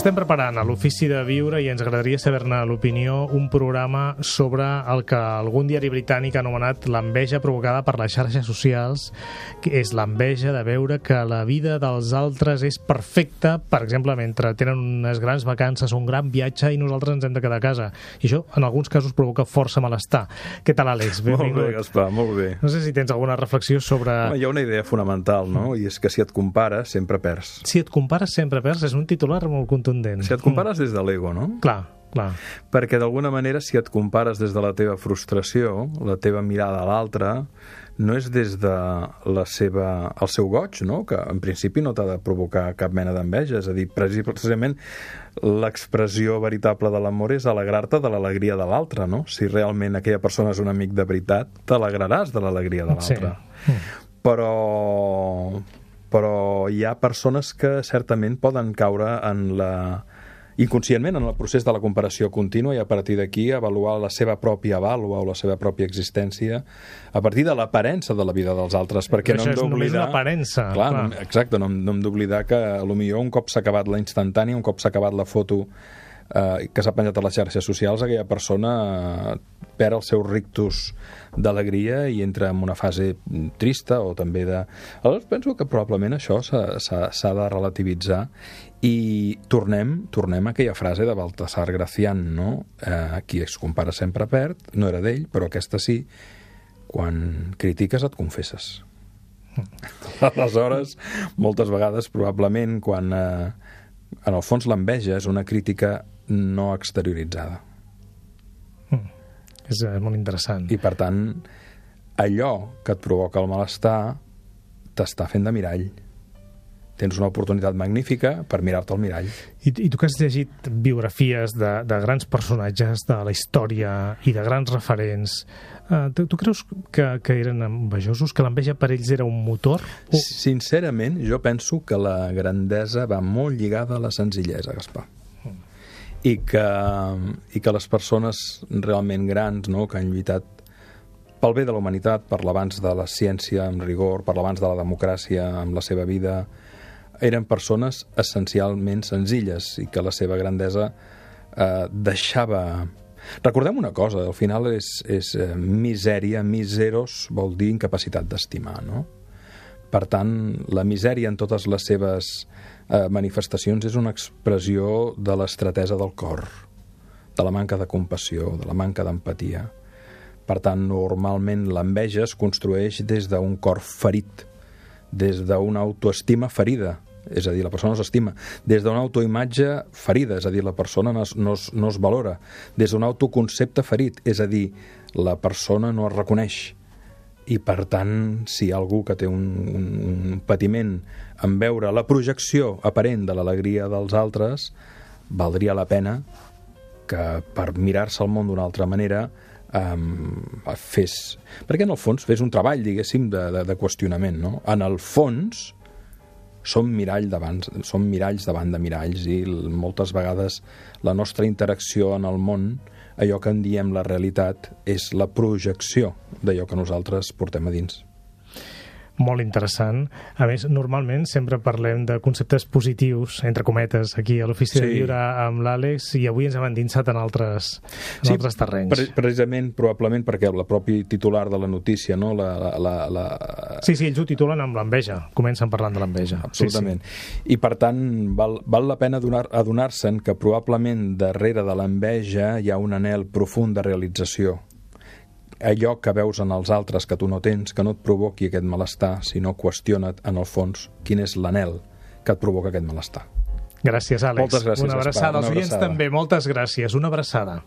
Estem preparant a l'Ofici de Viure i ens agradaria saber-ne l'opinió un programa sobre el que algun diari britànic ha anomenat l'enveja provocada per les xarxes socials, que és l'enveja de veure que la vida dels altres és perfecta, per exemple, mentre tenen unes grans vacances un gran viatge i nosaltres ens hem de quedar a casa. I això, en alguns casos, provoca força malestar. Què tal, Àlex? Molt bé, Gaspar, molt bé. No sé si tens alguna reflexió sobre... Hi ha una idea fonamental, no? I és que si et compares, sempre perds. Si et compares, sempre perds. És un titular molt contundent. Si et compares des de l'ego, no? Clar, clar. Perquè d'alguna manera, si et compares des de la teva frustració, la teva mirada a l'altre, no és des de la seva, el seu goig, no? que en principi no t'ha de provocar cap mena d'enveja, és a dir, precisament l'expressió veritable de l'amor és alegrar-te de l'alegria de l'altre, no? Si realment aquella persona és un amic de veritat, t'alegraràs de l'alegria de l'altre. Sí. Però però hi ha persones que certament poden caure en la inconscientment en el procés de la comparació contínua i a partir d'aquí avaluar la seva pròpia vàlua o la seva pròpia existència a partir de l'aparença de la vida dels altres perquè Però no hem d'oblidar l'aparença, clar, clar. no- exacte, no, no hem d'oblidar que a lo millor un cop s'ha acabat la instantània un cop s'ha acabat la foto eh, que s'ha penjat a les xarxes socials aquella persona eh, perd el seu rictus d'alegria i entra en una fase trista o també de... Aleshores penso que probablement això s'ha de relativitzar i tornem, tornem a aquella frase de Baltasar Gracián, no? Eh, qui es compara sempre perd, no era d'ell, però aquesta sí, quan critiques et confesses. Aleshores, moltes vegades, probablement, quan eh, en el fons l'enveja és una crítica no exterioritzada. És eh, molt interessant. I, per tant, allò que et provoca el malestar t'està fent de mirall. Tens una oportunitat magnífica per mirar-te al mirall. I, I tu que has llegit biografies de, de grans personatges de la història i de grans referents, eh, tu, tu creus que, que eren envejosos, que l'enveja per ells era un motor? O... Sincerament, jo penso que la grandesa va molt lligada a la senzillesa, Gaspar. I que, i que les persones realment grans no, que han lluitat pel bé de la humanitat, per l'avanç de la ciència amb rigor, per l'avanç de la democràcia amb la seva vida, eren persones essencialment senzilles i que la seva grandesa eh, deixava... Recordem una cosa, al final és, és eh, misèria, miseros vol dir incapacitat d'estimar, no? Per tant, la misèria en totes les seves eh, manifestacions és una expressió de l'estratesa del cor, de la manca de compassió, de la manca d'empatia. Per tant, normalment l'enveja es construeix des d'un cor ferit, des d'una autoestima ferida, és a dir, la persona no s'estima, des d'una autoimatge ferida, és a dir, la persona no es, no es, no es valora, des d'un autoconcepte ferit, és a dir, la persona no es reconeix, i per tant, si hi ha algú que té un, un, un patiment en veure la projecció aparent de l'alegria dels altres, valdria la pena que per mirar-se el món d'una altra manera um, fes... Perquè en el fons fes un treball, diguéssim, de, de, de qüestionament, no? En el fons som, mirall davant, som miralls davant de miralls i moltes vegades la nostra interacció en el món, allò que en diem la realitat, és la projecció d'allò que nosaltres portem a dins. Molt interessant. A més, normalment sempre parlem de conceptes positius, entre cometes, aquí a l'Ofici sí. de Sí. Viure amb l'Àlex, i avui ens hem endinsat en altres, en sí, altres terrenys. Pre precisament, probablement, perquè el propi titular de la notícia, no? la, la, la, la, Sí, sí, ells ho titulen amb l'enveja. Comencen parlant de l'enveja. Absolutament. Sí, sí. I per tant, val, val la pena adonar- adonar-se'n que probablement darrere de l'enveja hi ha un anel profund de realització. Allò que veus en els altres que tu no tens, que no et provoqui aquest malestar, sinó qüestiona't en el fons quin és l'anel que et provoca aquest malestar. Gràcies, Àlex. Moltes gràcies, Una abraçada. Una Els oients abraçada. també, moltes gràcies. Una abraçada.